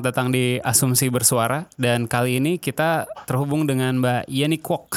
Selamat datang di Asumsi Bersuara dan kali ini kita terhubung dengan Mbak Yeni Kwok,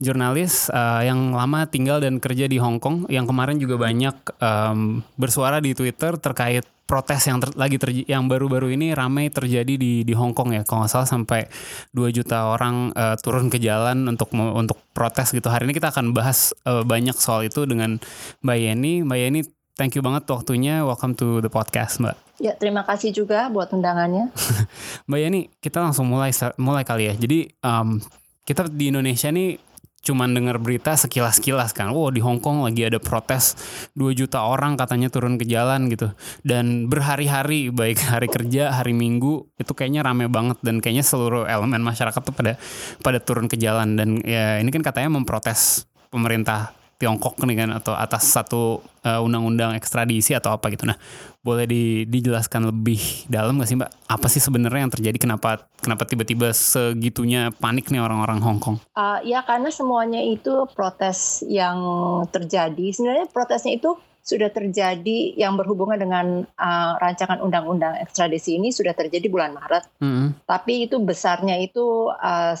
jurnalis uh, yang lama tinggal dan kerja di Hong Kong, yang kemarin juga banyak um, bersuara di Twitter terkait protes yang ter, lagi ter, yang baru-baru ini ramai terjadi di di Hong Kong ya, kalau nggak salah sampai 2 juta orang uh, turun ke jalan untuk untuk protes gitu. Hari ini kita akan bahas uh, banyak soal itu dengan Mbak Yeni. Mbak Yeni, thank you banget waktunya. Welcome to the podcast, Mbak. Ya, terima kasih juga buat undangannya. Mbak Yani, kita langsung mulai mulai kali ya. Jadi um, kita di Indonesia nih cuman dengar berita sekilas-kilas kan. Wow, di Hong Kong lagi ada protes 2 juta orang katanya turun ke jalan gitu. Dan berhari-hari baik hari kerja, hari Minggu itu kayaknya rame banget dan kayaknya seluruh elemen masyarakat tuh pada pada turun ke jalan dan ya ini kan katanya memprotes pemerintah Tiongkok nih kan atau atas satu uh, undang-undang ekstradisi atau apa gitu. Nah, boleh di, dijelaskan lebih dalam gak sih Mbak? Apa sih sebenarnya yang terjadi? Kenapa kenapa tiba-tiba segitunya panik nih orang-orang Hong Kong? Uh, ya karena semuanya itu protes yang terjadi. Sebenarnya protesnya itu sudah terjadi yang berhubungan dengan uh, rancangan undang-undang ekstradisi ini sudah terjadi bulan Maret. Mm -hmm. Tapi itu besarnya itu uh,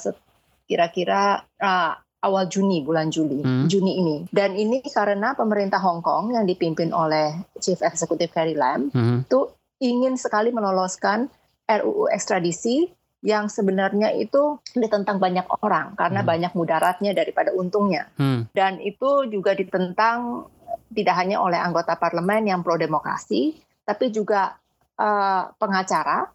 kira-kira uh, awal Juni bulan Juli hmm. Juni ini dan ini karena pemerintah Hong Kong yang dipimpin oleh Chief Executive Carrie Lam hmm. itu ingin sekali meloloskan RUU ekstradisi yang sebenarnya itu ditentang banyak orang karena hmm. banyak mudaratnya daripada untungnya hmm. dan itu juga ditentang tidak hanya oleh anggota parlemen yang pro demokrasi tapi juga uh, pengacara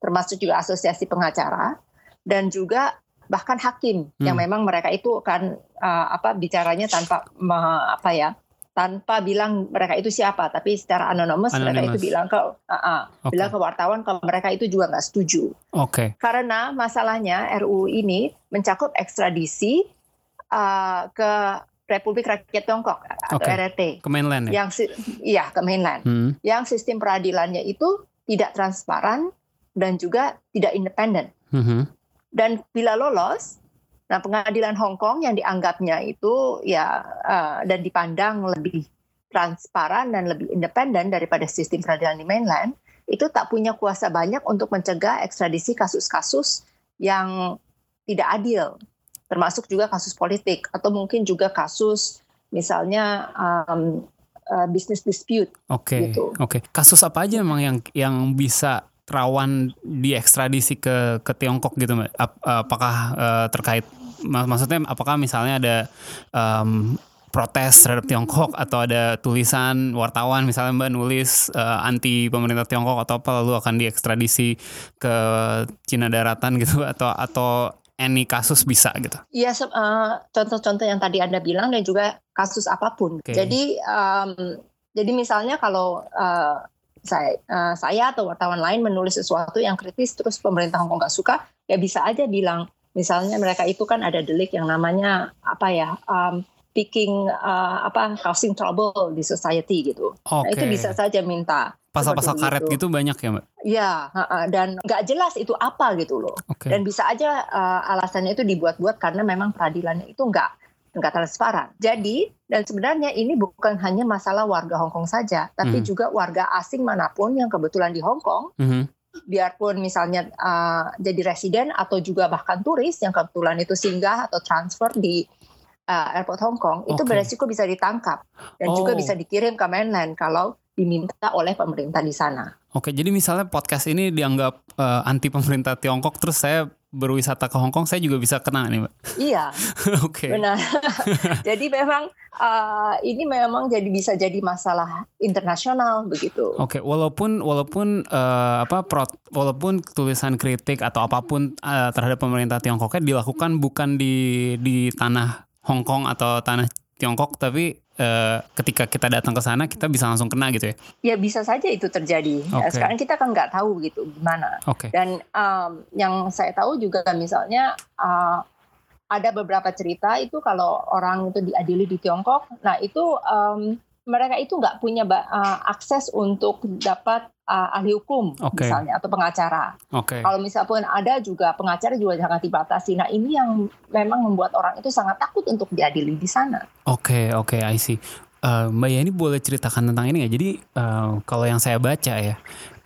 termasuk juga asosiasi pengacara dan juga bahkan hakim hmm. yang memang mereka itu kan uh, apa bicaranya tanpa me, apa ya tanpa bilang mereka itu siapa tapi secara anonimus, mereka itu bilang ke uh, uh, okay. bilang ke wartawan kalau mereka itu juga nggak setuju. Oke. Okay. Karena masalahnya RUU ini mencakup ekstradisi uh, ke Republik Rakyat Tiongkok atau okay. RRT. Ke mainland ya? Yang iya ke mainland. Hmm. Yang sistem peradilannya itu tidak transparan dan juga tidak independen. Hmm. Dan bila lolos, nah pengadilan Hong Kong yang dianggapnya itu ya uh, dan dipandang lebih transparan dan lebih independen daripada sistem peradilan di mainland, itu tak punya kuasa banyak untuk mencegah ekstradisi kasus-kasus yang tidak adil, termasuk juga kasus politik atau mungkin juga kasus misalnya um, uh, business dispute. Oke. Okay, gitu. Oke. Okay. Kasus apa aja memang yang yang bisa rawan diekstradisi ke ke Tiongkok gitu mbak? Apakah uh, terkait maksudnya apakah misalnya ada um, protes terhadap Tiongkok atau ada tulisan wartawan misalnya mbak nulis uh, anti pemerintah Tiongkok atau apa lalu akan diekstradisi ke Cina daratan gitu atau atau any kasus bisa gitu? Iya, uh, contoh-contoh yang tadi anda bilang dan juga kasus apa pun. Okay. Jadi um, jadi misalnya kalau uh, saya, uh, saya atau wartawan lain menulis sesuatu yang kritis terus pemerintah Hongkong nggak suka ya bisa aja bilang misalnya mereka itu kan ada delik yang namanya apa ya um, picking uh, apa causing trouble di society gitu okay. nah, itu bisa saja minta pasal-pasal karet gitu. gitu banyak ya mbak? Ya dan nggak jelas itu apa gitu loh okay. dan bisa aja uh, alasannya itu dibuat-buat karena memang peradilannya itu nggak nggak transparan. Jadi dan sebenarnya ini bukan hanya masalah warga Hong Kong saja, tapi mm. juga warga asing mana pun yang kebetulan di Hong Kong, mm -hmm. biarpun misalnya uh, jadi residen atau juga bahkan turis yang kebetulan itu singgah atau transfer di uh, airport Hong Kong, okay. itu beresiko bisa ditangkap dan oh. juga bisa dikirim ke mainland kalau diminta oleh pemerintah di sana. Oke, jadi misalnya podcast ini dianggap uh, anti pemerintah Tiongkok, terus saya berwisata ke Hong Kong, saya juga bisa kena nih, Mbak. Iya. Oke. okay. Benar. jadi memang uh, ini memang jadi bisa jadi masalah internasional begitu. Oke, okay. walaupun walaupun uh, apa pro, walaupun tulisan kritik atau apa pun uh, terhadap pemerintah Tiongkoknya dilakukan bukan di di tanah Hong Kong atau tanah Tiongkok, tapi eh, ketika kita datang ke sana kita bisa langsung kena gitu ya. Ya bisa saja itu terjadi. Ya, Oke. sekarang kita kan nggak tahu gitu gimana. Oke. Dan um, yang saya tahu juga misalnya uh, ada beberapa cerita itu kalau orang itu diadili di Tiongkok, nah itu um, mereka itu nggak punya uh, akses untuk dapat uh, ahli hukum Oke. misalnya atau pengacara. Oke. Kalau misal pun ada juga pengacara juga sangat dibatasi. Nah ini yang memang membuat orang itu sangat takut untuk diadili di sana. Oke, oke, I see. Eh, Mbak Yani boleh ceritakan tentang ini nggak? Jadi eh, kalau yang saya baca ya,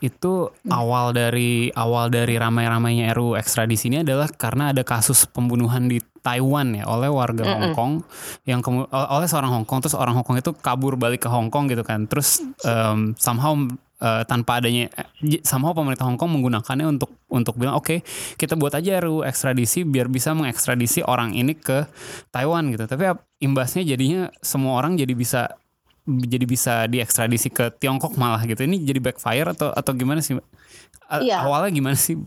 itu awal dari awal dari ramai-ramainya RUU ekstradisi ini adalah karena ada kasus pembunuhan di Taiwan ya oleh warga Mm-mm. Hong Kong yang oleh seorang Hong Kong terus orang Hong Kong itu kabur balik ke Hong Kong gitu kan. Terus em, somehow eh, tanpa adanya eh, somehow pemerintah Hong Kong menggunakannya untuk untuk bilang oke kita buat aja RUU ekstradisi biar bisa mengekstradisi orang ini ke Taiwan gitu. Tapi ap- imbasnya jadinya semua orang jadi bisa jadi bisa diekstradisi ke Tiongkok malah gitu. Ini jadi backfire atau atau gimana sih? A- Iya. Awalnya gimana sih?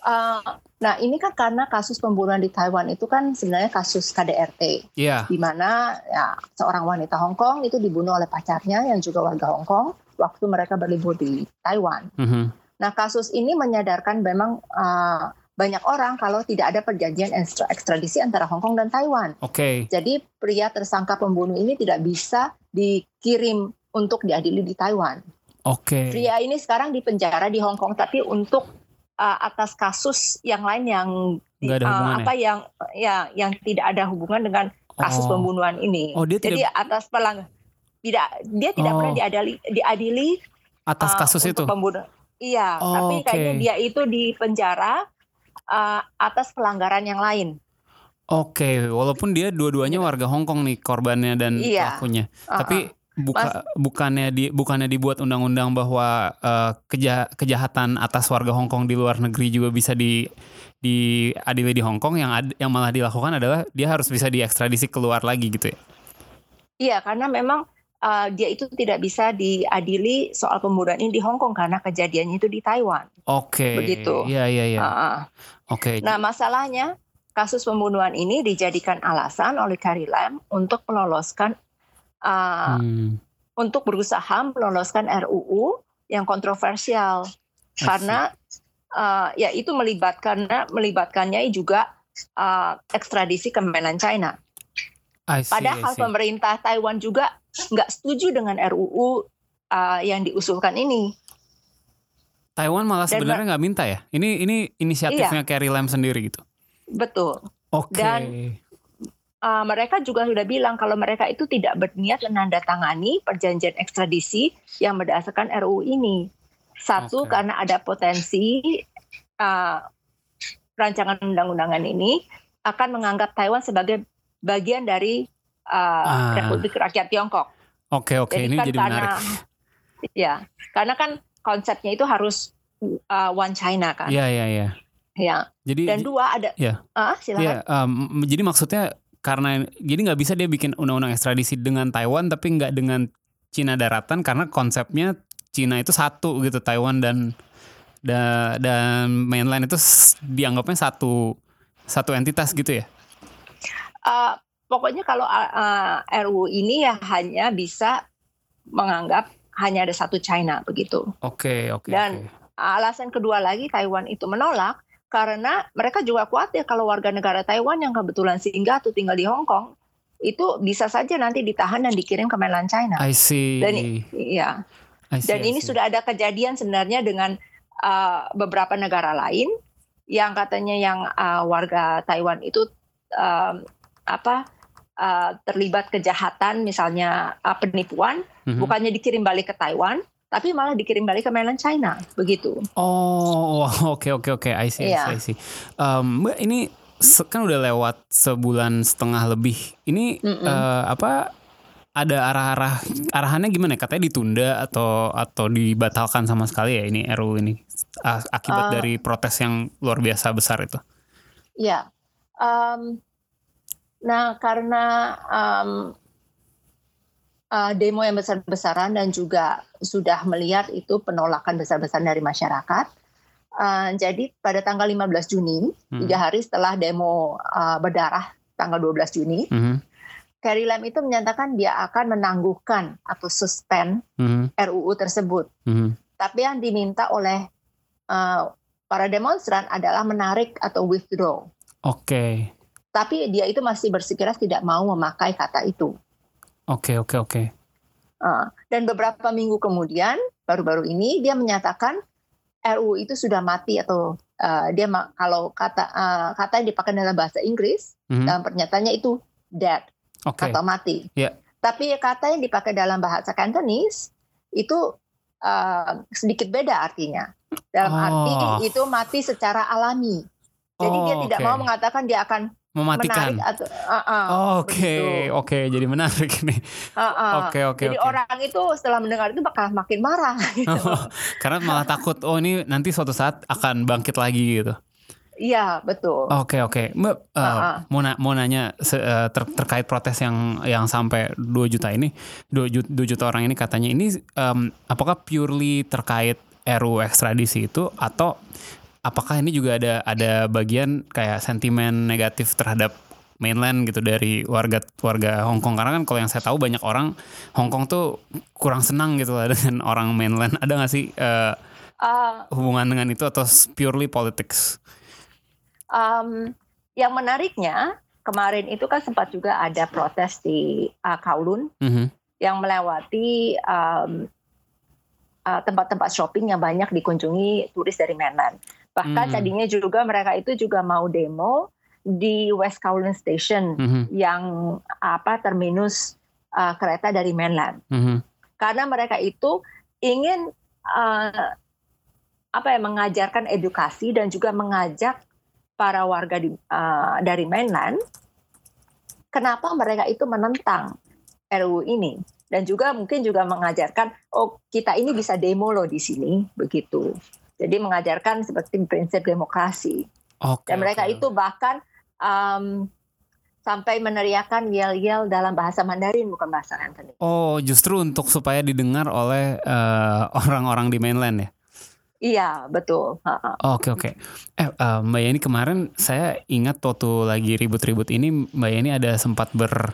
Uh, nah ini kan karena kasus pembunuhan di Taiwan itu kan sebenarnya kasus KDRT. Iya. di mana ya, seorang wanita Hong Kong itu dibunuh oleh pacarnya yang juga warga Hong Kong waktu mereka berlibur di Taiwan. Mhm. Nah kasus ini menyadarkan memang uh, banyak orang kalau tidak ada perjanjian ekstra- ekstradisi antara Hong Kong dan Taiwan. Oke. Jadi pria tersangka pembunuh ini tidak bisa dikirim untuk diadili di Taiwan. Oke. Pria ini sekarang di penjara di Hong Kong tapi untuk uh, atas kasus yang lain yang Nggak ada uh, apa yang ya yang tidak ada hubungan dengan kasus Oh. pembunuhan ini. Oh, dia Jadi tidak- atas pelang tidak dia tidak Oh. pernah diadili diadili Atas uh, kasus itu. pembunuh. Iya, Oh, tapi oke. kayaknya dia itu di penjara uh, atas pelanggaran yang lain. Oke, walaupun dia dua-duanya warga Hong Kong nih korbannya dan Iya. pelakunya. Uh-uh. Tapi buka, bukannya di bukannya dibuat undang-undang bahwa eh, keja- kejahatan atas warga Hong Kong di luar negeri juga bisa di diadili di Hong Kong yang ad- yang malah dilakukan adalah dia harus bisa diekstradisi keluar lagi gitu ya. Iya, karena memang uh, dia itu tidak bisa diadili soal pembunuhan ini di Hong Kong karena kejadiannya itu di Taiwan. Oke. Begitu. Iya iya iya. Oke. Nah, masalahnya kasus pembunuhan ini dijadikan alasan oleh Carrie Lam untuk meloloskan uh, Hmm, untuk berusaha meloloskan RUU yang kontroversial karena uh, ya itu melibatkan melibatkannya juga uh, ekstradisi ke mainland China. I see, Padahal I see. pemerintah Taiwan juga nggak setuju dengan RUU uh, yang diusulkan ini. Taiwan malah Dan- sebenarnya nggak minta ya. Ini ini inisiatifnya Carrie Lam sendiri gitu. Betul. Oke. Dan- Uh, mereka juga sudah bilang kalau mereka itu tidak berniat menandatangani perjanjian ekstradisi yang berdasarkan RUU ini. Satu Oke. karena ada potensi uh, rancangan undang-undangan ini akan menganggap Taiwan sebagai bagian dari uh, Ah. Republik Rakyat Tiongkok. Oke oke Jadi ini kan jadi karena, menarik. Ya, karena kan konsepnya itu harus uh, one China kan. Iya iya iya. Ya. Jadi Dan dua ada. Iya. Ah, silakan. Iya, em, jadi maksudnya karena jadi nggak bisa dia bikin undang-undang ekstradisi dengan Taiwan tapi nggak dengan Cina daratan karena konsepnya Cina itu satu gitu Taiwan dan da- dan mainland itu dianggapnya satu satu entitas gitu ya. Uh, pokoknya kalau uh, RUU ini ya hanya bisa menganggap hanya ada satu China begitu. Oke oke. Dan- oke. Alasan kedua lagi Taiwan itu menolak karena mereka juga khawatir kalau warga negara Taiwan yang kebetulan singgah atau tinggal di Hong Kong itu bisa saja nanti ditahan dan dikirim ke mainland China. I see. Dan Iya. I see, Dan I ini see. sudah ada kejadian sebenarnya dengan uh, beberapa negara lain yang katanya yang uh, warga Taiwan itu um, apa uh, terlibat kejahatan misalnya uh, penipuan Mhm. bukannya dikirim balik ke Taiwan tapi malah dikirim balik ke mainland China begitu. Oh, oke oke oke, I see, I see, Iya. I see. Mbak ini kan udah lewat sebulan setengah lebih. Ini eh, apa? Ada arah-arah arahannya gimana? Katanya ditunda atau atau dibatalkan sama sekali ya ini RU ini akibat Eh. dari protes yang luar biasa besar itu. Ya. Um, nah karena um, uh, demo yang besar-besaran dan juga sudah melihat itu penolakan besar-besaran dari masyarakat. uh, jadi pada tanggal 15 Juni, Hmm. tiga hari setelah demo uh, berdarah tanggal 12 Juni, Mhm. Carrie Lam itu menyatakan dia akan menangguhkan atau suspend Mhm, RUU tersebut. mhm. Tapi yang diminta oleh uh, para demonstran adalah menarik atau withdraw. Oke, Tapi dia itu masih bersikeras tidak mau memakai kata itu. oke, oke, oke. Uh, dan beberapa minggu kemudian, baru-baru ini dia menyatakan RUU itu sudah mati atau uh, dia ma- kalau kata uh, kata yang dipakai dalam bahasa Inggris Mhm, dalam pernyataannya itu dead Oke, atau mati. Iya. Tapi kata yang dipakai dalam bahasa Cantonese itu uh, sedikit beda artinya. Dalam Oh. arti itu mati secara alami. Jadi dia Oh, tidak oke. mau mengatakan dia akan mematikan. menarik atau uh, uh, Oke, oke, jadi menarik nih. Uh, uh. Oke, oke, Jadi oke. orang itu setelah mendengar itu bakal makin marah. gitu. Karena malah takut, oh ini nanti suatu saat akan bangkit lagi gitu. Iya betul. Oke oke, Mbak uh, Ah, ah. mau na- mau nanya se- uh, ter- terkait protes yang yang sampai 2 juta ini, 2 juta, 2 juta orang ini katanya ini um, apakah purely terkait RUU ekstradisi itu atau apakah ini juga ada ada bagian kayak sentimen negatif terhadap mainland gitu dari warga warga Hong Kong karena kan kalau yang saya tahu banyak orang Hong Kong tuh kurang senang gitu lah dengan orang mainland ada nggak sih uh, Uh, hubungan dengan itu atau purely politics? um, yang menariknya kemarin itu kan sempat juga ada protes di uh, Kowloon Mhm. yang melewati um, uh, tempat-tempat shopping yang banyak dikunjungi turis dari mainland. Bahkan Hmm. tadinya juga mereka itu juga mau demo di West Kowloon Station Mhm. yang apa terminus uh, kereta dari mainland. Mhm. Karena mereka itu ingin uh, apa ya mengajarkan edukasi dan juga mengajak para warga di, uh, dari mainland kenapa mereka itu menentang RUU ini dan juga mungkin juga mengajarkan oh kita ini bisa demo loh di sini begitu. Jadi mengajarkan seperti prinsip demokrasi. Oke. Dan mereka oke. itu bahkan um, sampai meneriakan yel-yel dalam bahasa Mandarin bukan bahasa Cantonese. Oh, justru untuk supaya didengar oleh eh, orang-orang di mainland ya. Iya betul. Ha-ha. Oke oke. Eh eh, Mbak Yani kemarin saya ingat waktu lagi ribut-ribut ini Mbak Yani ada sempat ber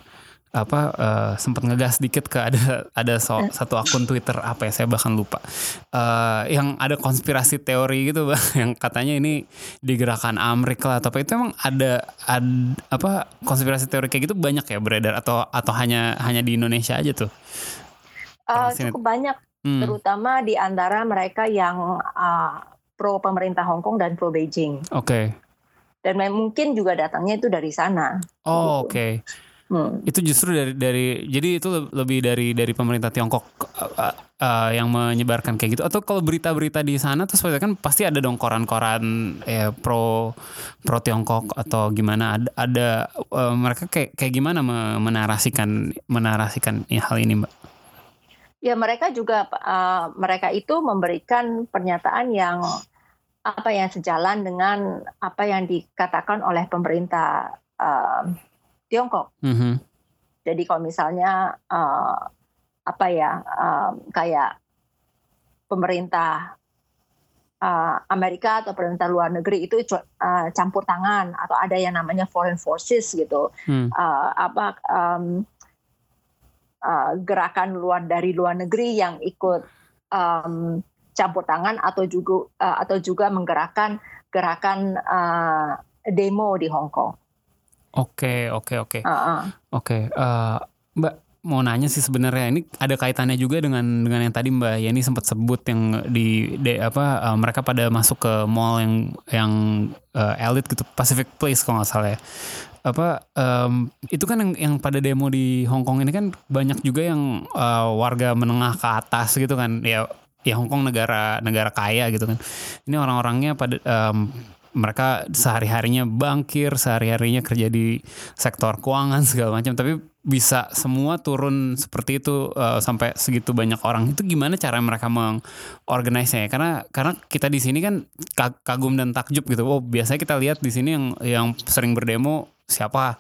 apa eh, sempat ngegas dikit ke ada ada so- satu akun Twitter apa ya saya bahkan lupa Eh, yang ada konspirasi teori gitu bang yang katanya ini digerakkan Amerika lah atau apa itu emang ada ad- apa konspirasi teori kayak gitu banyak ya beredar atau atau hanya hanya di Indonesia aja tuh Uh, cukup banyak Hmm. terutama di antara mereka yang uh, pro pemerintah Hong Kong dan pro Beijing. Oke. Dan mem- mungkin juga datangnya itu dari sana. Oh, Gitu. oke. Hmm. Itu justru dari dari jadi itu le- lebih dari dari pemerintah Tiongkok uh, uh, yang menyebarkan kayak gitu atau kalau berita-berita di sana seperti kan pasti ada dong koran-koran ya pro pro Tiongkok atau gimana ada ada uh, mereka kayak kayak gimana me- menarasikan menarasikan ya, hal ini Mbak. Ya mereka juga uh, mereka itu memberikan pernyataan yang apa yang sejalan dengan apa yang dikatakan oleh pemerintah uh, Tiongkok. Mhm. Jadi kalau misalnya uh, apa ya um, kayak pemerintah uh, Amerika atau pemerintah luar negeri itu uh, campur tangan atau ada yang namanya foreign forces gitu Hmm. uh, apa um, uh, gerakan luar dari luar negeri yang ikut um, campur tangan atau juga uh, atau juga menggerakkan gerakan uh, demo di Hong Kong. Oke, oke, oke. Uh, uh. Oke, eh, Mbak mau nanya sih sebenarnya ini ada kaitannya juga dengan dengan yang tadi Mbak Yani sempat sebut yang di, de- apa eh, mereka pada masuk ke mall yang yang eh, elit gitu Pacific Place kalau nggak salah ya. Apa em, itu kan yang yang pada demo di Hong Kong ini kan banyak juga yang eh, warga menengah ke atas gitu kan ya ya Hong Kong negara negara kaya gitu kan. Ini orang-orangnya pada em, mereka sehari-harinya bangkir, sehari-harinya kerja di sektor keuangan segala macam, tapi bisa semua turun seperti itu uh, sampai segitu banyak orang. Itu gimana cara mereka mengorganisnya ya? Karena karena kita di sini kan ka- kagum dan takjub gitu. Oh, biasanya kita lihat di sini yang yang sering berdemo siapa?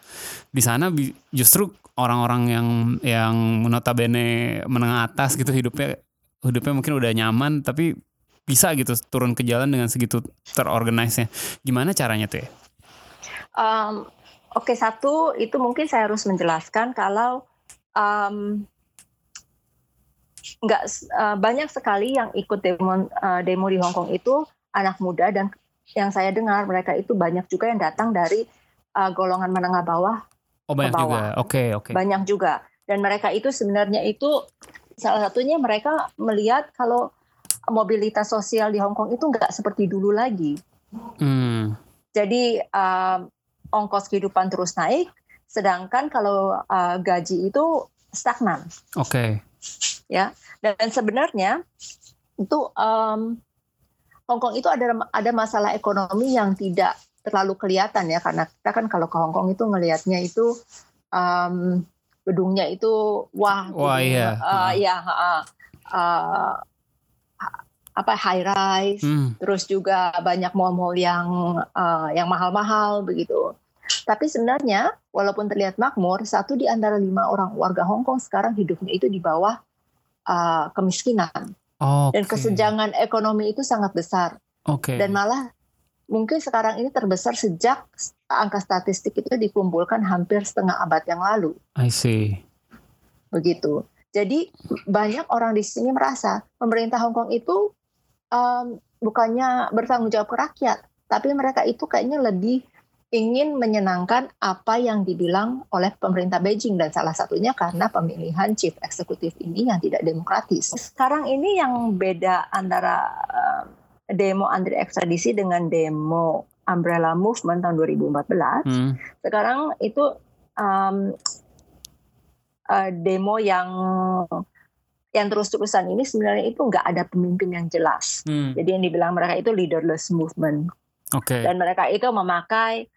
Di sana justru orang-orang yang yang notabene menengah atas gitu hidupnya hidupnya mungkin udah nyaman tapi bisa gitu turun ke jalan dengan segitu terorganisnya. Gimana caranya tuh ya? Um, Oke, satu itu mungkin saya harus menjelaskan kalau um, nggak uh, banyak sekali yang ikut demo uh, demo di Hong Kong itu anak muda dan yang saya dengar mereka itu banyak juga yang datang dari uh, golongan menengah bawah. Oh banyak bawah. juga. Oke okay, oke. Okay. Banyak juga dan mereka itu sebenarnya itu salah satunya mereka melihat kalau mobilitas sosial di Hong Kong itu nggak seperti dulu lagi. Hmm. Jadi um, ongkos kehidupan terus naik, sedangkan kalau uh, gaji itu stagnan. Oke. Okay ya dan sebenarnya itu um, Hong Kong itu ada ada masalah ekonomi yang tidak terlalu kelihatan ya karena kita kan kalau ke Hong Kong itu ngelihatnya itu um, gedungnya itu wah wah gedung, iya uh, ya uh, uh, apa high rise hmm. terus juga banyak mall-mall yang uh, yang mahal-mahal begitu tapi sebenarnya walaupun terlihat makmur satu di antara lima orang warga Hong Kong sekarang hidupnya itu di bawah uh, kemiskinan okay. dan kesenjangan ekonomi itu sangat besar okay. dan malah mungkin sekarang ini terbesar sejak angka statistik itu dikumpulkan hampir setengah abad yang lalu. I see. Begitu. Jadi banyak orang di sini merasa pemerintah Hong Kong itu um, bukannya bertanggung jawab ke rakyat, tapi mereka itu kayaknya lebih ingin menyenangkan apa yang dibilang oleh pemerintah Beijing dan salah satunya karena pemilihan chief eksekutif ini yang tidak demokratis. Sekarang ini yang beda antara uh, demo anti ekstradisi dengan demo umbrella movement tahun 2014. Hmm. Sekarang itu um, uh, demo yang yang terus-terusan ini sebenarnya itu nggak ada pemimpin yang jelas. Hmm. Jadi yang dibilang mereka itu leaderless movement. Okay. Dan mereka itu memakai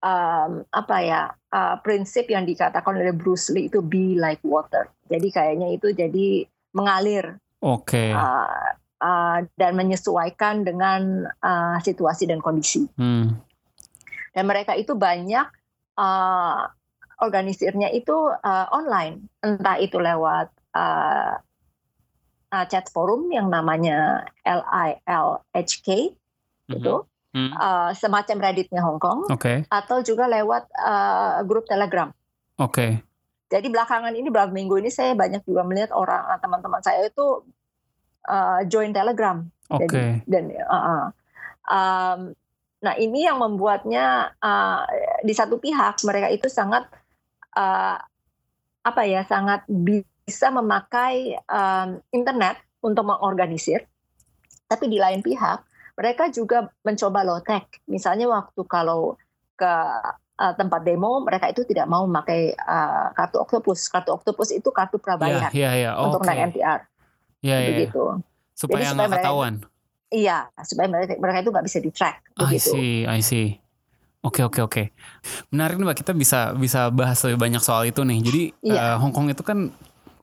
um, apa ya uh, prinsip yang dikatakan oleh Bruce Lee itu be like water. Jadi kayaknya itu jadi mengalir. Oke. Okay. Uh, uh, dan menyesuaikan dengan uh, situasi dan kondisi. Hmm. Dan mereka itu banyak uh, organisirnya itu uh, online, entah itu lewat uh, uh, chat forum yang namanya LILHK mm -hmm. itu hmm. uh, semacam Redditnya Hong Kong, okay. atau juga lewat uh, grup Telegram. Oke. Okay. Jadi belakangan ini beberapa minggu ini saya banyak juga melihat orang teman-teman saya itu uh, join Telegram. Oke. Okay. Dan uh, uh, um, nah ini yang membuatnya uh, di satu pihak mereka itu sangat uh, apa ya sangat bisa memakai um, internet untuk mengorganisir, tapi di lain pihak mereka juga mencoba low tech. Misalnya waktu kalau ke uh, tempat demo, mereka itu tidak mau memakai uh, kartu Octopus. Kartu Octopus itu kartu prabayar yeah, yeah, yeah. Oh, untuk okay. naik MTR. Iya, yeah, begitu. Supaya nggak ketahuan. Iya, supaya mereka, mereka itu nggak bisa di track. Begitu. I see, I see. Oke oke oke. Menarik nih mbak kita bisa bisa bahas lebih banyak soal itu nih. Jadi yeah. uh, Hong Kong itu kan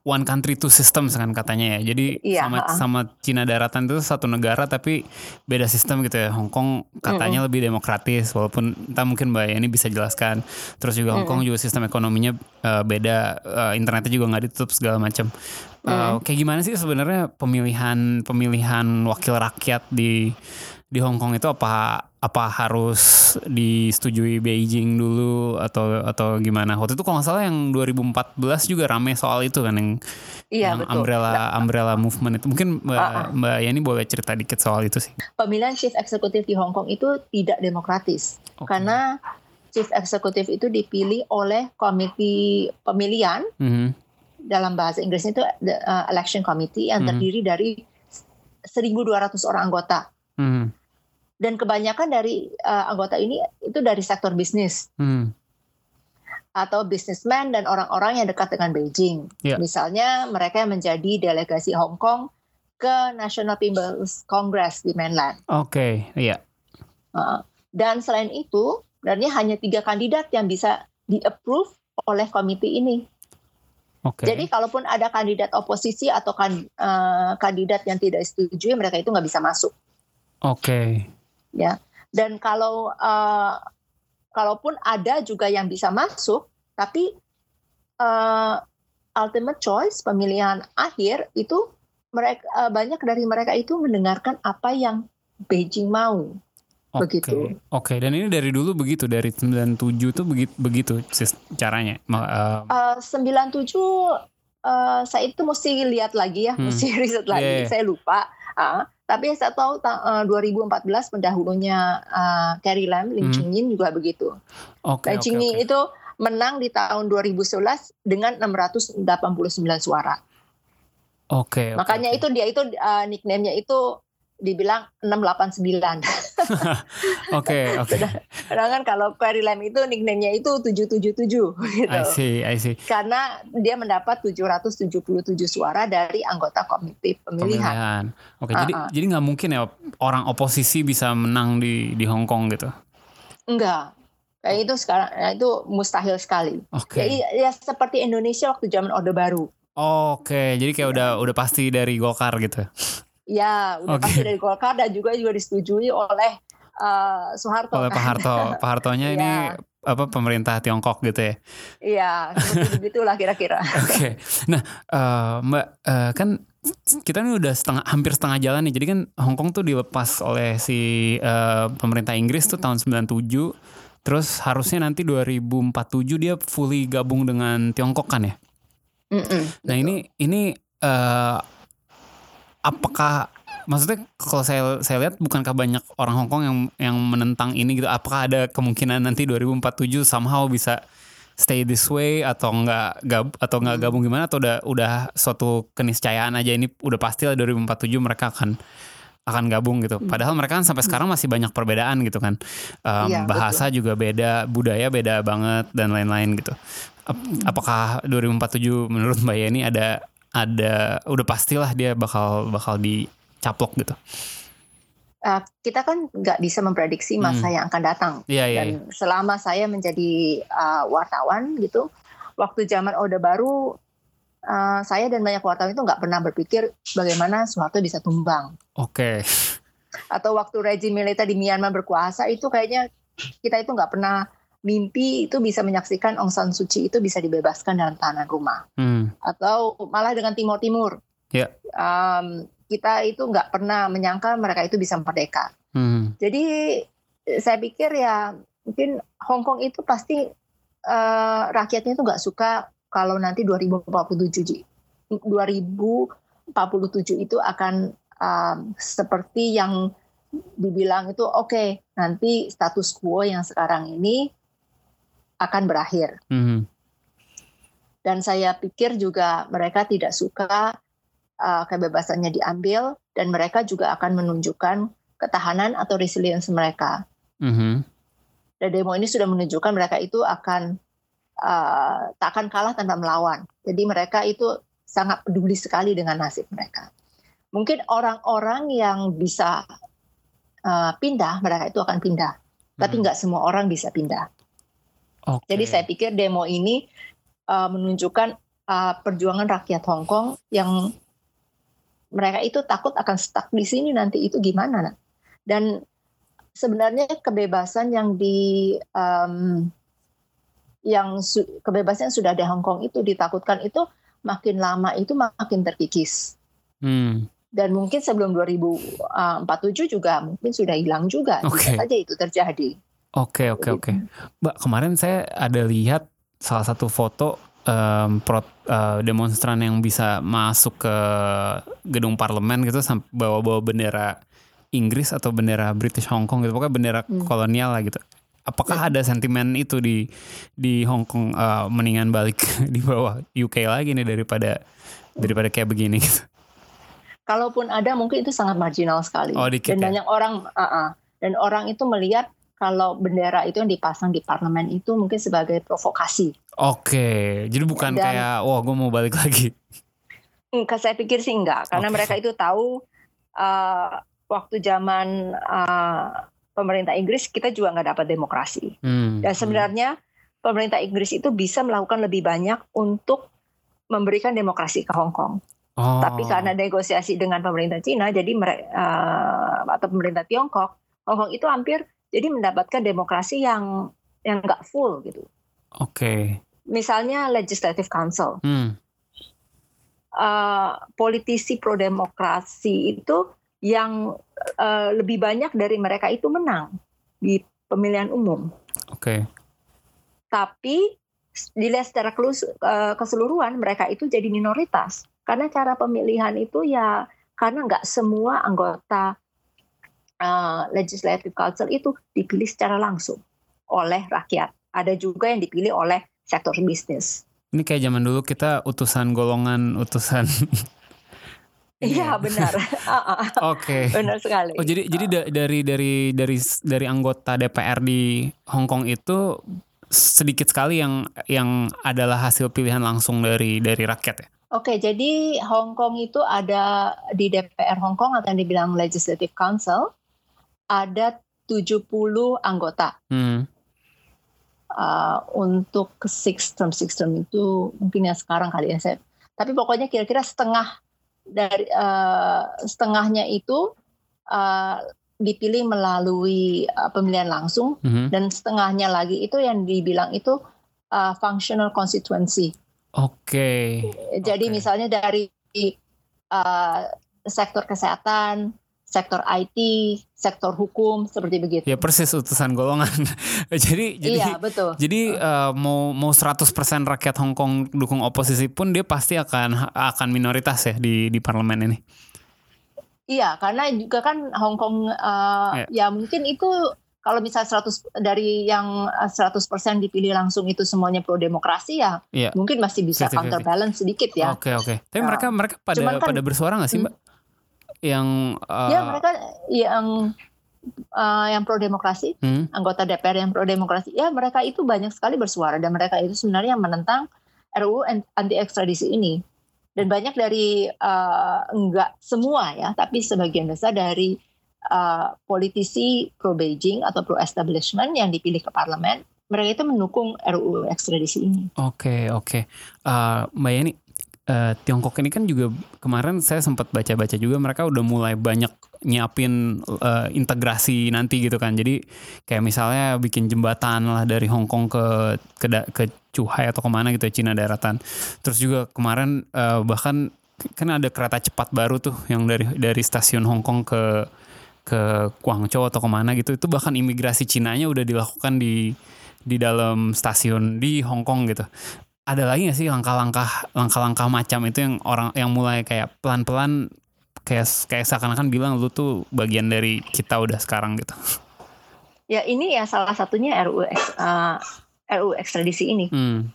one country two system kan katanya ya. Jadi iya, sama uh. sama Cina daratan itu satu negara tapi beda sistem gitu ya. Hong Kong katanya mm lebih demokratis walaupun entah mungkin Mbak ini bisa jelaskan. Terus juga Hong Kong juga sistem ekonominya uh, beda, uh, internetnya juga nggak ditutup segala macam. Uh, kayak gimana sih sebenarnya pemilihan pemilihan wakil rakyat di di Hong Kong itu apa apa harus disetujui Beijing dulu atau atau gimana? Waktu itu kalau nggak salah yang 2014 juga rame soal itu kan yang iya, yang betul. umbrella ya. umbrella movement itu. Mungkin Mbak uh -uh. Mbak Yani boleh cerita dikit soal itu sih. Pemilihan chief eksekutif di Hong Kong itu tidak demokratis okay. karena chief eksekutif itu dipilih oleh komite pemilihan mm -hmm. dalam bahasa Inggrisnya itu uh, election committee yang mm -hmm. terdiri dari 1.200 orang anggota. Hmm. Dan kebanyakan dari uh, anggota ini itu dari sektor bisnis. Hmm. Atau bisnismen dan orang-orang yang dekat dengan Beijing. Yeah. Misalnya mereka yang menjadi delegasi Hong Kong ke National People's Congress di mainland. Oke, okay. iya. Yeah. Uh, dan selain itu, sebenarnya hanya tiga kandidat yang bisa di-approve oleh komite ini. Okay. Jadi kalaupun ada kandidat oposisi atau kan, uh, kandidat yang tidak setuju, mereka itu nggak bisa masuk. Oke. Okay. Ya. Dan kalau uh, kalaupun ada juga yang bisa masuk, tapi uh, ultimate choice pemilihan akhir itu mereka uh, banyak dari mereka itu mendengarkan apa yang Beijing mau. Oke. Begitu. Oke, dan ini dari dulu begitu dari 97 tuh begitu begitu caranya. Eh, Eh, 97 eh, saya itu mesti lihat lagi ya, Hmm. mesti riset lagi. Iya. Saya lupa. Ah, tapi saya tahu ta- eh, 2014 pendahulunya eh, Carrie Lam, Lim Hmm. Ching-yin juga begitu. Oke, Lim oke, Ching-yin oke. itu menang di tahun 2011 dengan 689 suara. Oke, oke, Makanya oke. itu dia itu uh, nickname-nya itu dibilang 689. Oke, oke. Sedangkan kalau Carrie Lam itu nickname-nya itu 777 gitu. I see, I see. Karena dia mendapat 777 suara dari anggota komite pemilihan. Pemilihan. Oke, jadi Ah, ah. jadi nggak mungkin ya orang oposisi bisa menang di di Hong Kong gitu. Enggak. Kayak itu sekarang ya itu mustahil sekali. Oke. Jadi ya seperti Indonesia waktu zaman Orde Baru. Oke, jadi kayak udah udah pasti dari Golkar gitu. Ya, udah Oke. pasti dari Golkar dan juga juga disetujui oleh uh, Soeharto. Oleh Pak kan? Harto. Pak Hartonya ini Iya. apa pemerintah Tiongkok gitu ya. Iya, seperti begitulah kira-kira. Oke. Nah, eh, Mbak eh, kan kita ini udah setengah hampir setengah jalan nih. Jadi kan Hong Kong tuh dilepas oleh si eh, pemerintah Inggris tuh tahun 97. Terus harusnya nanti 2047 dia fully gabung dengan Tiongkok kan ya. Mm-mm, Nah, betul. ini ini eh, apakah maksudnya kalau saya saya lihat bukankah banyak orang Hong Kong yang yang menentang ini gitu? Apakah ada kemungkinan nanti 2047 somehow bisa stay this way atau enggak gab, atau enggak gabung gimana atau udah udah suatu keniscayaan aja ini udah pasti lah 2047 mereka akan akan gabung gitu. Padahal mereka kan sampai sekarang masih banyak perbedaan gitu kan. Em, Iya, bahasa juga beda, budaya beda banget dan lain-lain gitu. Ap- Apakah 2047 menurut Mbak Yeni ada ada udah pastilah dia bakal bakal dicaplok gitu. Uh, kita kan nggak bisa memprediksi masa yang akan datang. Iya iya. Dan iya. selama saya menjadi uh, wartawan gitu, waktu zaman Orde Baru, uh, saya dan banyak wartawan itu nggak pernah berpikir bagaimana Soeharto bisa tumbang. Oke. Atau waktu rejim militer di Myanmar berkuasa itu kayaknya kita itu nggak pernah mimpi itu bisa menyaksikan Aung San Suu Kyi itu bisa dibebaskan dalam tahanan rumah. Hmm. Atau malah dengan Timur Timur. Ya. Um, kita itu nggak pernah menyangka mereka itu bisa merdeka. Hmm. Jadi saya pikir ya mungkin Hong Kong itu pasti eh, rakyatnya itu nggak suka kalau nanti 2047 Ji. 2047 itu akan um, seperti yang dibilang itu oke nanti status quo yang sekarang ini akan berakhir Hmm. dan saya pikir juga mereka tidak suka uh, kebebasannya diambil dan mereka juga akan menunjukkan ketahanan atau resilience mereka. Mhm. Dan demo ini sudah menunjukkan mereka itu akan uh, tak akan kalah tanpa melawan. Jadi mereka itu sangat peduli sekali dengan nasib mereka. Mungkin orang-orang yang bisa uh, pindah, mereka itu akan pindah. Tapi Hmm. nggak semua orang bisa pindah. Oke. Jadi saya pikir demo ini uh, menunjukkan uh, perjuangan rakyat Hong Kong yang mereka itu takut akan stuck di sini nanti itu gimana. Nak? Dan sebenarnya kebebasan yang di um, yang su- kebebasan yang sudah ada di Hong Kong itu ditakutkan itu makin lama itu makin terkikis. Hmm. Dan mungkin sebelum 2047 juga mungkin sudah hilang juga. Oke. Bisa saja itu terjadi. Oke oke oke. Mbak kemarin saya ada lihat salah satu foto em, pro- eh, demonstran yang bisa masuk ke gedung parlemen gitu bawa-bawa bendera Inggris atau bendera British Hong Kong gitu pokoknya bendera Hmm. kolonial lah gitu. Apakah ada sentimen itu di di Hong Kong eh, mendingan balik di bawah UK lagi nih daripada daripada kayak begini gitu. Kalaupun ada mungkin itu sangat marginal sekali. Oh, dikit dan ya? banyak orang uh, uh, dan orang itu melihat kalau bendera itu yang dipasang di parlemen itu mungkin sebagai provokasi. Oke, jadi bukan Dan- kayak wah gue mau balik lagi. Enggak, saya pikir sih enggak, karena Oke. mereka itu tahu uh, waktu zaman uh, pemerintah Inggris kita juga nggak dapat demokrasi. Hmm, Dan sebenarnya pemerintah Inggris itu bisa melakukan lebih banyak untuk memberikan demokrasi ke Hong Kong. Oh. Tapi karena negosiasi dengan pemerintah Cina, jadi mereka atau pemerintah Tiongkok, Hong Kong itu hampir jadi mendapatkan demokrasi yang yang nggak full gitu. Oke. Misalnya Legislative Council, Hmm. Eh, politisi pro demokrasi itu yang uh, lebih banyak dari mereka itu menang di pemilihan umum. Oke. Okay. Tapi dilihat secara uh, keseluruhan mereka itu jadi minoritas karena cara pemilihan itu ya karena nggak semua anggota uh, legislative council itu dipilih secara langsung oleh rakyat. Ada juga yang dipilih oleh sektor bisnis. Ini kayak zaman dulu kita utusan golongan, utusan Iya benar. Oke. Okay. Benar sekali. Oh jadi jadi da dari dari dari dari anggota DPR di Hong Kong itu sedikit sekali yang yang adalah hasil pilihan langsung dari dari rakyat ya. Oke, jadi Hong Kong itu ada di DPR Hong Kong atau yang dibilang Legislative Council ada 70 anggota. Hmm. Uh, untuk six term six term itu mungkin ya sekarang kali ya saya. Tapi pokoknya kira-kira setengah dari uh, setengahnya itu uh, dipilih melalui uh, pemilihan langsung mm-hmm. dan setengahnya lagi itu yang dibilang itu uh, functional constituency. Oke. Okay. Jadi okay. misalnya dari uh, sektor kesehatan, sektor IT, sektor hukum seperti begitu. Ya persis utusan golongan. jadi jadi Iya, betul. Jadi uh, mau mau 100% rakyat Hong Kong dukung oposisi pun dia pasti akan akan minoritas ya di di parlemen ini. Iya, karena juga kan Hong Kong uh, ya. ya mungkin itu kalau misalnya 100 dari yang 100% dipilih langsung itu semuanya pro demokrasi ya, ya. mungkin masih bisa counterbalance sedikit ya. Oke, oke. Tapi uh, mereka mereka pada kan, pada bersuara nggak sih, Mbak? Yang uh, ya mereka yang uh, yang pro demokrasi hmm? anggota DPR yang pro demokrasi ya mereka itu banyak sekali bersuara dan mereka itu sebenarnya menentang RUU anti ekstradisi ini dan banyak dari uh, enggak semua ya tapi sebagian besar dari uh, politisi pro Beijing atau pro establishment yang dipilih ke parlemen mereka itu mendukung RUU ekstradisi ini. Oke okay, oke, okay. uh, Mbak Yani uh, Tiongkok ini kan juga kemarin saya sempat baca-baca juga mereka udah mulai banyak nyiapin uh, integrasi nanti gitu kan. Jadi kayak misalnya bikin jembatan lah dari Hong Kong ke ke ke Chuhai atau ke mana gitu ya Cina daratan. Terus juga kemarin uh, bahkan kan ada kereta cepat baru tuh yang dari dari stasiun Hong Kong ke ke Guangzhou atau ke mana gitu. Itu bahkan imigrasi Cinanya udah dilakukan di di dalam stasiun di Hong Kong gitu ada lagi gak sih langkah-langkah langkah-langkah macam itu yang orang yang mulai kayak pelan-pelan kayak kayak seakan-akan bilang lu tuh bagian dari kita udah sekarang gitu. Ya ini ya salah satunya RUU uh, RUU ekstradisi ini. Hmm.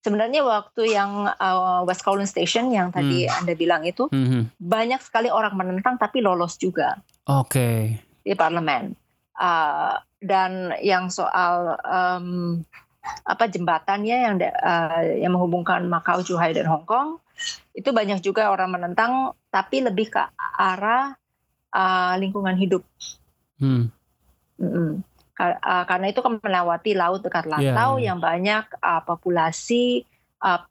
Sebenarnya waktu yang uh, West Kowloon Station yang tadi hmm. anda bilang itu hmm. banyak sekali orang menentang tapi lolos juga. Oke. Okay. Di parlemen. Uh, dan yang soal um, apa jembatannya yang uh, yang menghubungkan Macau, Zhuhai dan Hong Kong itu banyak juga orang menentang tapi lebih ke arah uh, lingkungan hidup. Hmm. Mm -mm. Uh, karena itu kan melewati laut dekat lantau yeah, yeah. yang banyak uh, populasi uh,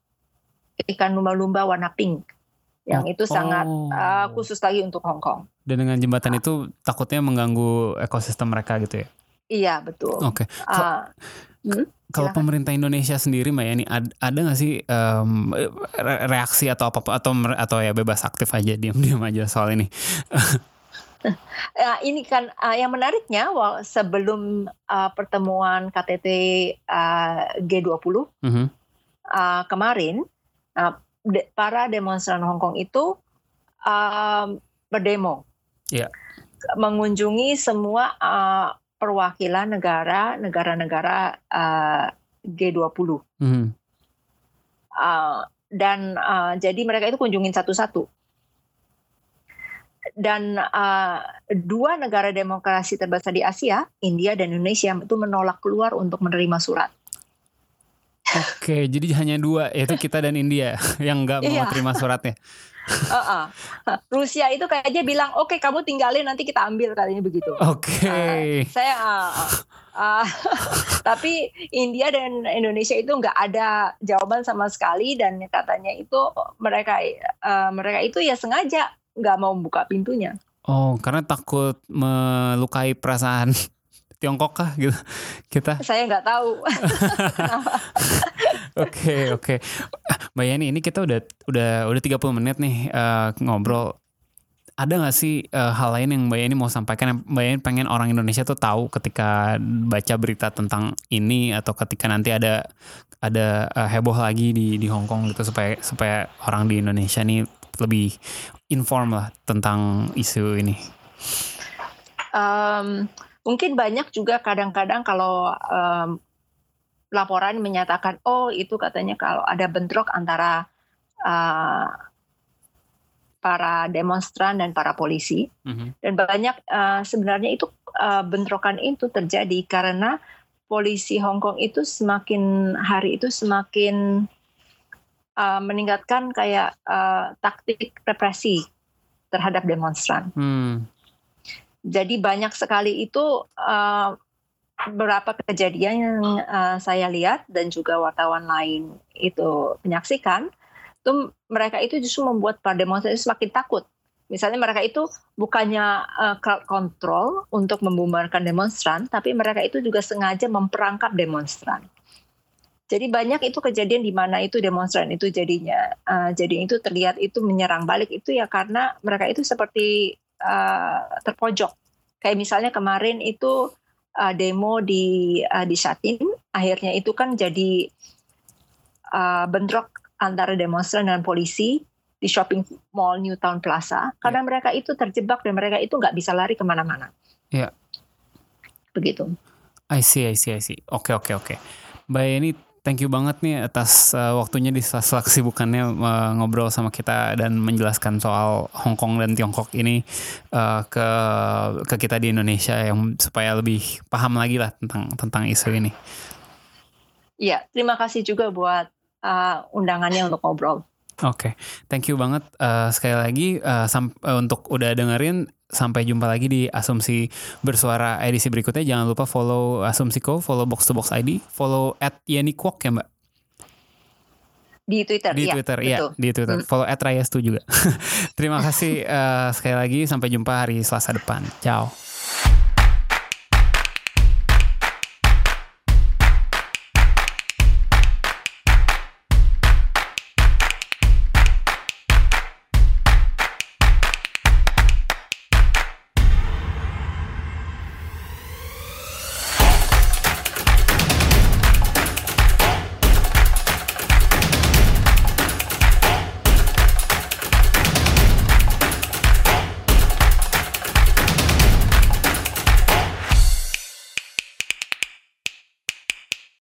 ikan lumba-lumba warna pink yang oh. itu sangat uh, khusus lagi untuk Hong Kong. Dan dengan jembatan uh. itu takutnya mengganggu ekosistem mereka gitu ya? Iya betul. Oke. Okay. Uh, hmm? Kalau pemerintah Indonesia sendiri Mbak Yani ada, ada gak sih um, reaksi atau apa atau atau ya bebas aktif aja diam-diam aja soal ini? ya, ini kan uh, yang menariknya sebelum uh, pertemuan KTT uh, G20 mm -hmm. uh, kemarin uh, de, para demonstran Hong Kong itu uh, berdemo. Yeah. Mengunjungi semua uh, perwakilan negara negara-negara uh, G20. Hmm. Uh, dan uh, jadi mereka itu kunjungin satu-satu. Dan uh, dua negara demokrasi terbesar di Asia, India dan Indonesia, itu menolak keluar untuk menerima surat. Oke, jadi hanya dua, yaitu kita dan India yang nggak mau iya. terima suratnya uh-uh. Rusia itu kayaknya bilang oke okay, kamu tinggalin nanti kita ambil katanya begitu. Oke. Okay. Uh, saya uh, uh, tapi India dan Indonesia itu nggak ada jawaban sama sekali dan katanya itu mereka uh, mereka itu ya sengaja nggak mau buka pintunya. Oh, karena takut melukai perasaan Tiongkok kah gitu kita? Saya nggak tahu. Oke oke, Mbak Yani ini kita udah udah udah 30 menit nih uh, ngobrol. ada nggak sih uh, hal lain yang Mbak Yeni mau sampaikan yang Mbak Yeni pengen orang Indonesia tuh tahu ketika baca berita tentang ini atau ketika nanti ada ada uh, heboh lagi di di Hong Kong gitu supaya supaya orang di Indonesia nih lebih inform lah tentang isu ini. Um, mungkin banyak juga kadang-kadang kalau um, laporan menyatakan oh itu katanya kalau ada bentrok antara uh, para demonstran dan para polisi mm-hmm. dan banyak uh, sebenarnya itu uh, bentrokan itu terjadi karena polisi Hong Kong itu semakin hari itu semakin uh, meningkatkan kayak uh, taktik represi terhadap demonstran. Hmm. Jadi banyak sekali itu uh, beberapa kejadian yang uh, saya lihat dan juga wartawan lain itu menyaksikan itu mereka itu justru membuat para demonstran semakin takut. Misalnya mereka itu bukannya uh, control untuk membubarkan demonstran, tapi mereka itu juga sengaja memperangkap demonstran. Jadi banyak itu kejadian di mana itu demonstran itu jadinya uh, jadi itu terlihat itu menyerang balik itu ya karena mereka itu seperti uh, terpojok. Kayak misalnya kemarin itu uh, demo di uh, di Satin, akhirnya itu kan jadi uh, bentrok antara demonstran dan polisi di shopping mall New Town Plaza karena yeah. mereka itu terjebak dan mereka itu nggak bisa lari ke mana-mana. Iya. Yeah. Begitu. I see, I see, I see. Oke, okay, oke, okay, oke. Okay. Mbak ini thank you banget nih atas uh, waktunya di sela kesibukannya uh, ngobrol sama kita dan menjelaskan soal Hong Kong dan Tiongkok ini uh, ke ke kita di Indonesia yang supaya lebih paham lagi lah tentang tentang isu ini. Iya, terima kasih juga buat uh, undangannya untuk ngobrol. Oke, okay. thank you banget uh, sekali lagi uh, uh, untuk udah dengerin. Sampai jumpa lagi di Asumsi Bersuara edisi berikutnya. Jangan lupa follow Asumsiko, follow Box to Box ID, follow at Yeni Kwok ya mbak. Di Twitter, di ya, Twitter, iya, di Twitter. Hmm. Follow at Rayastu juga. Terima kasih uh, sekali lagi. Sampai jumpa hari Selasa depan. Ciao.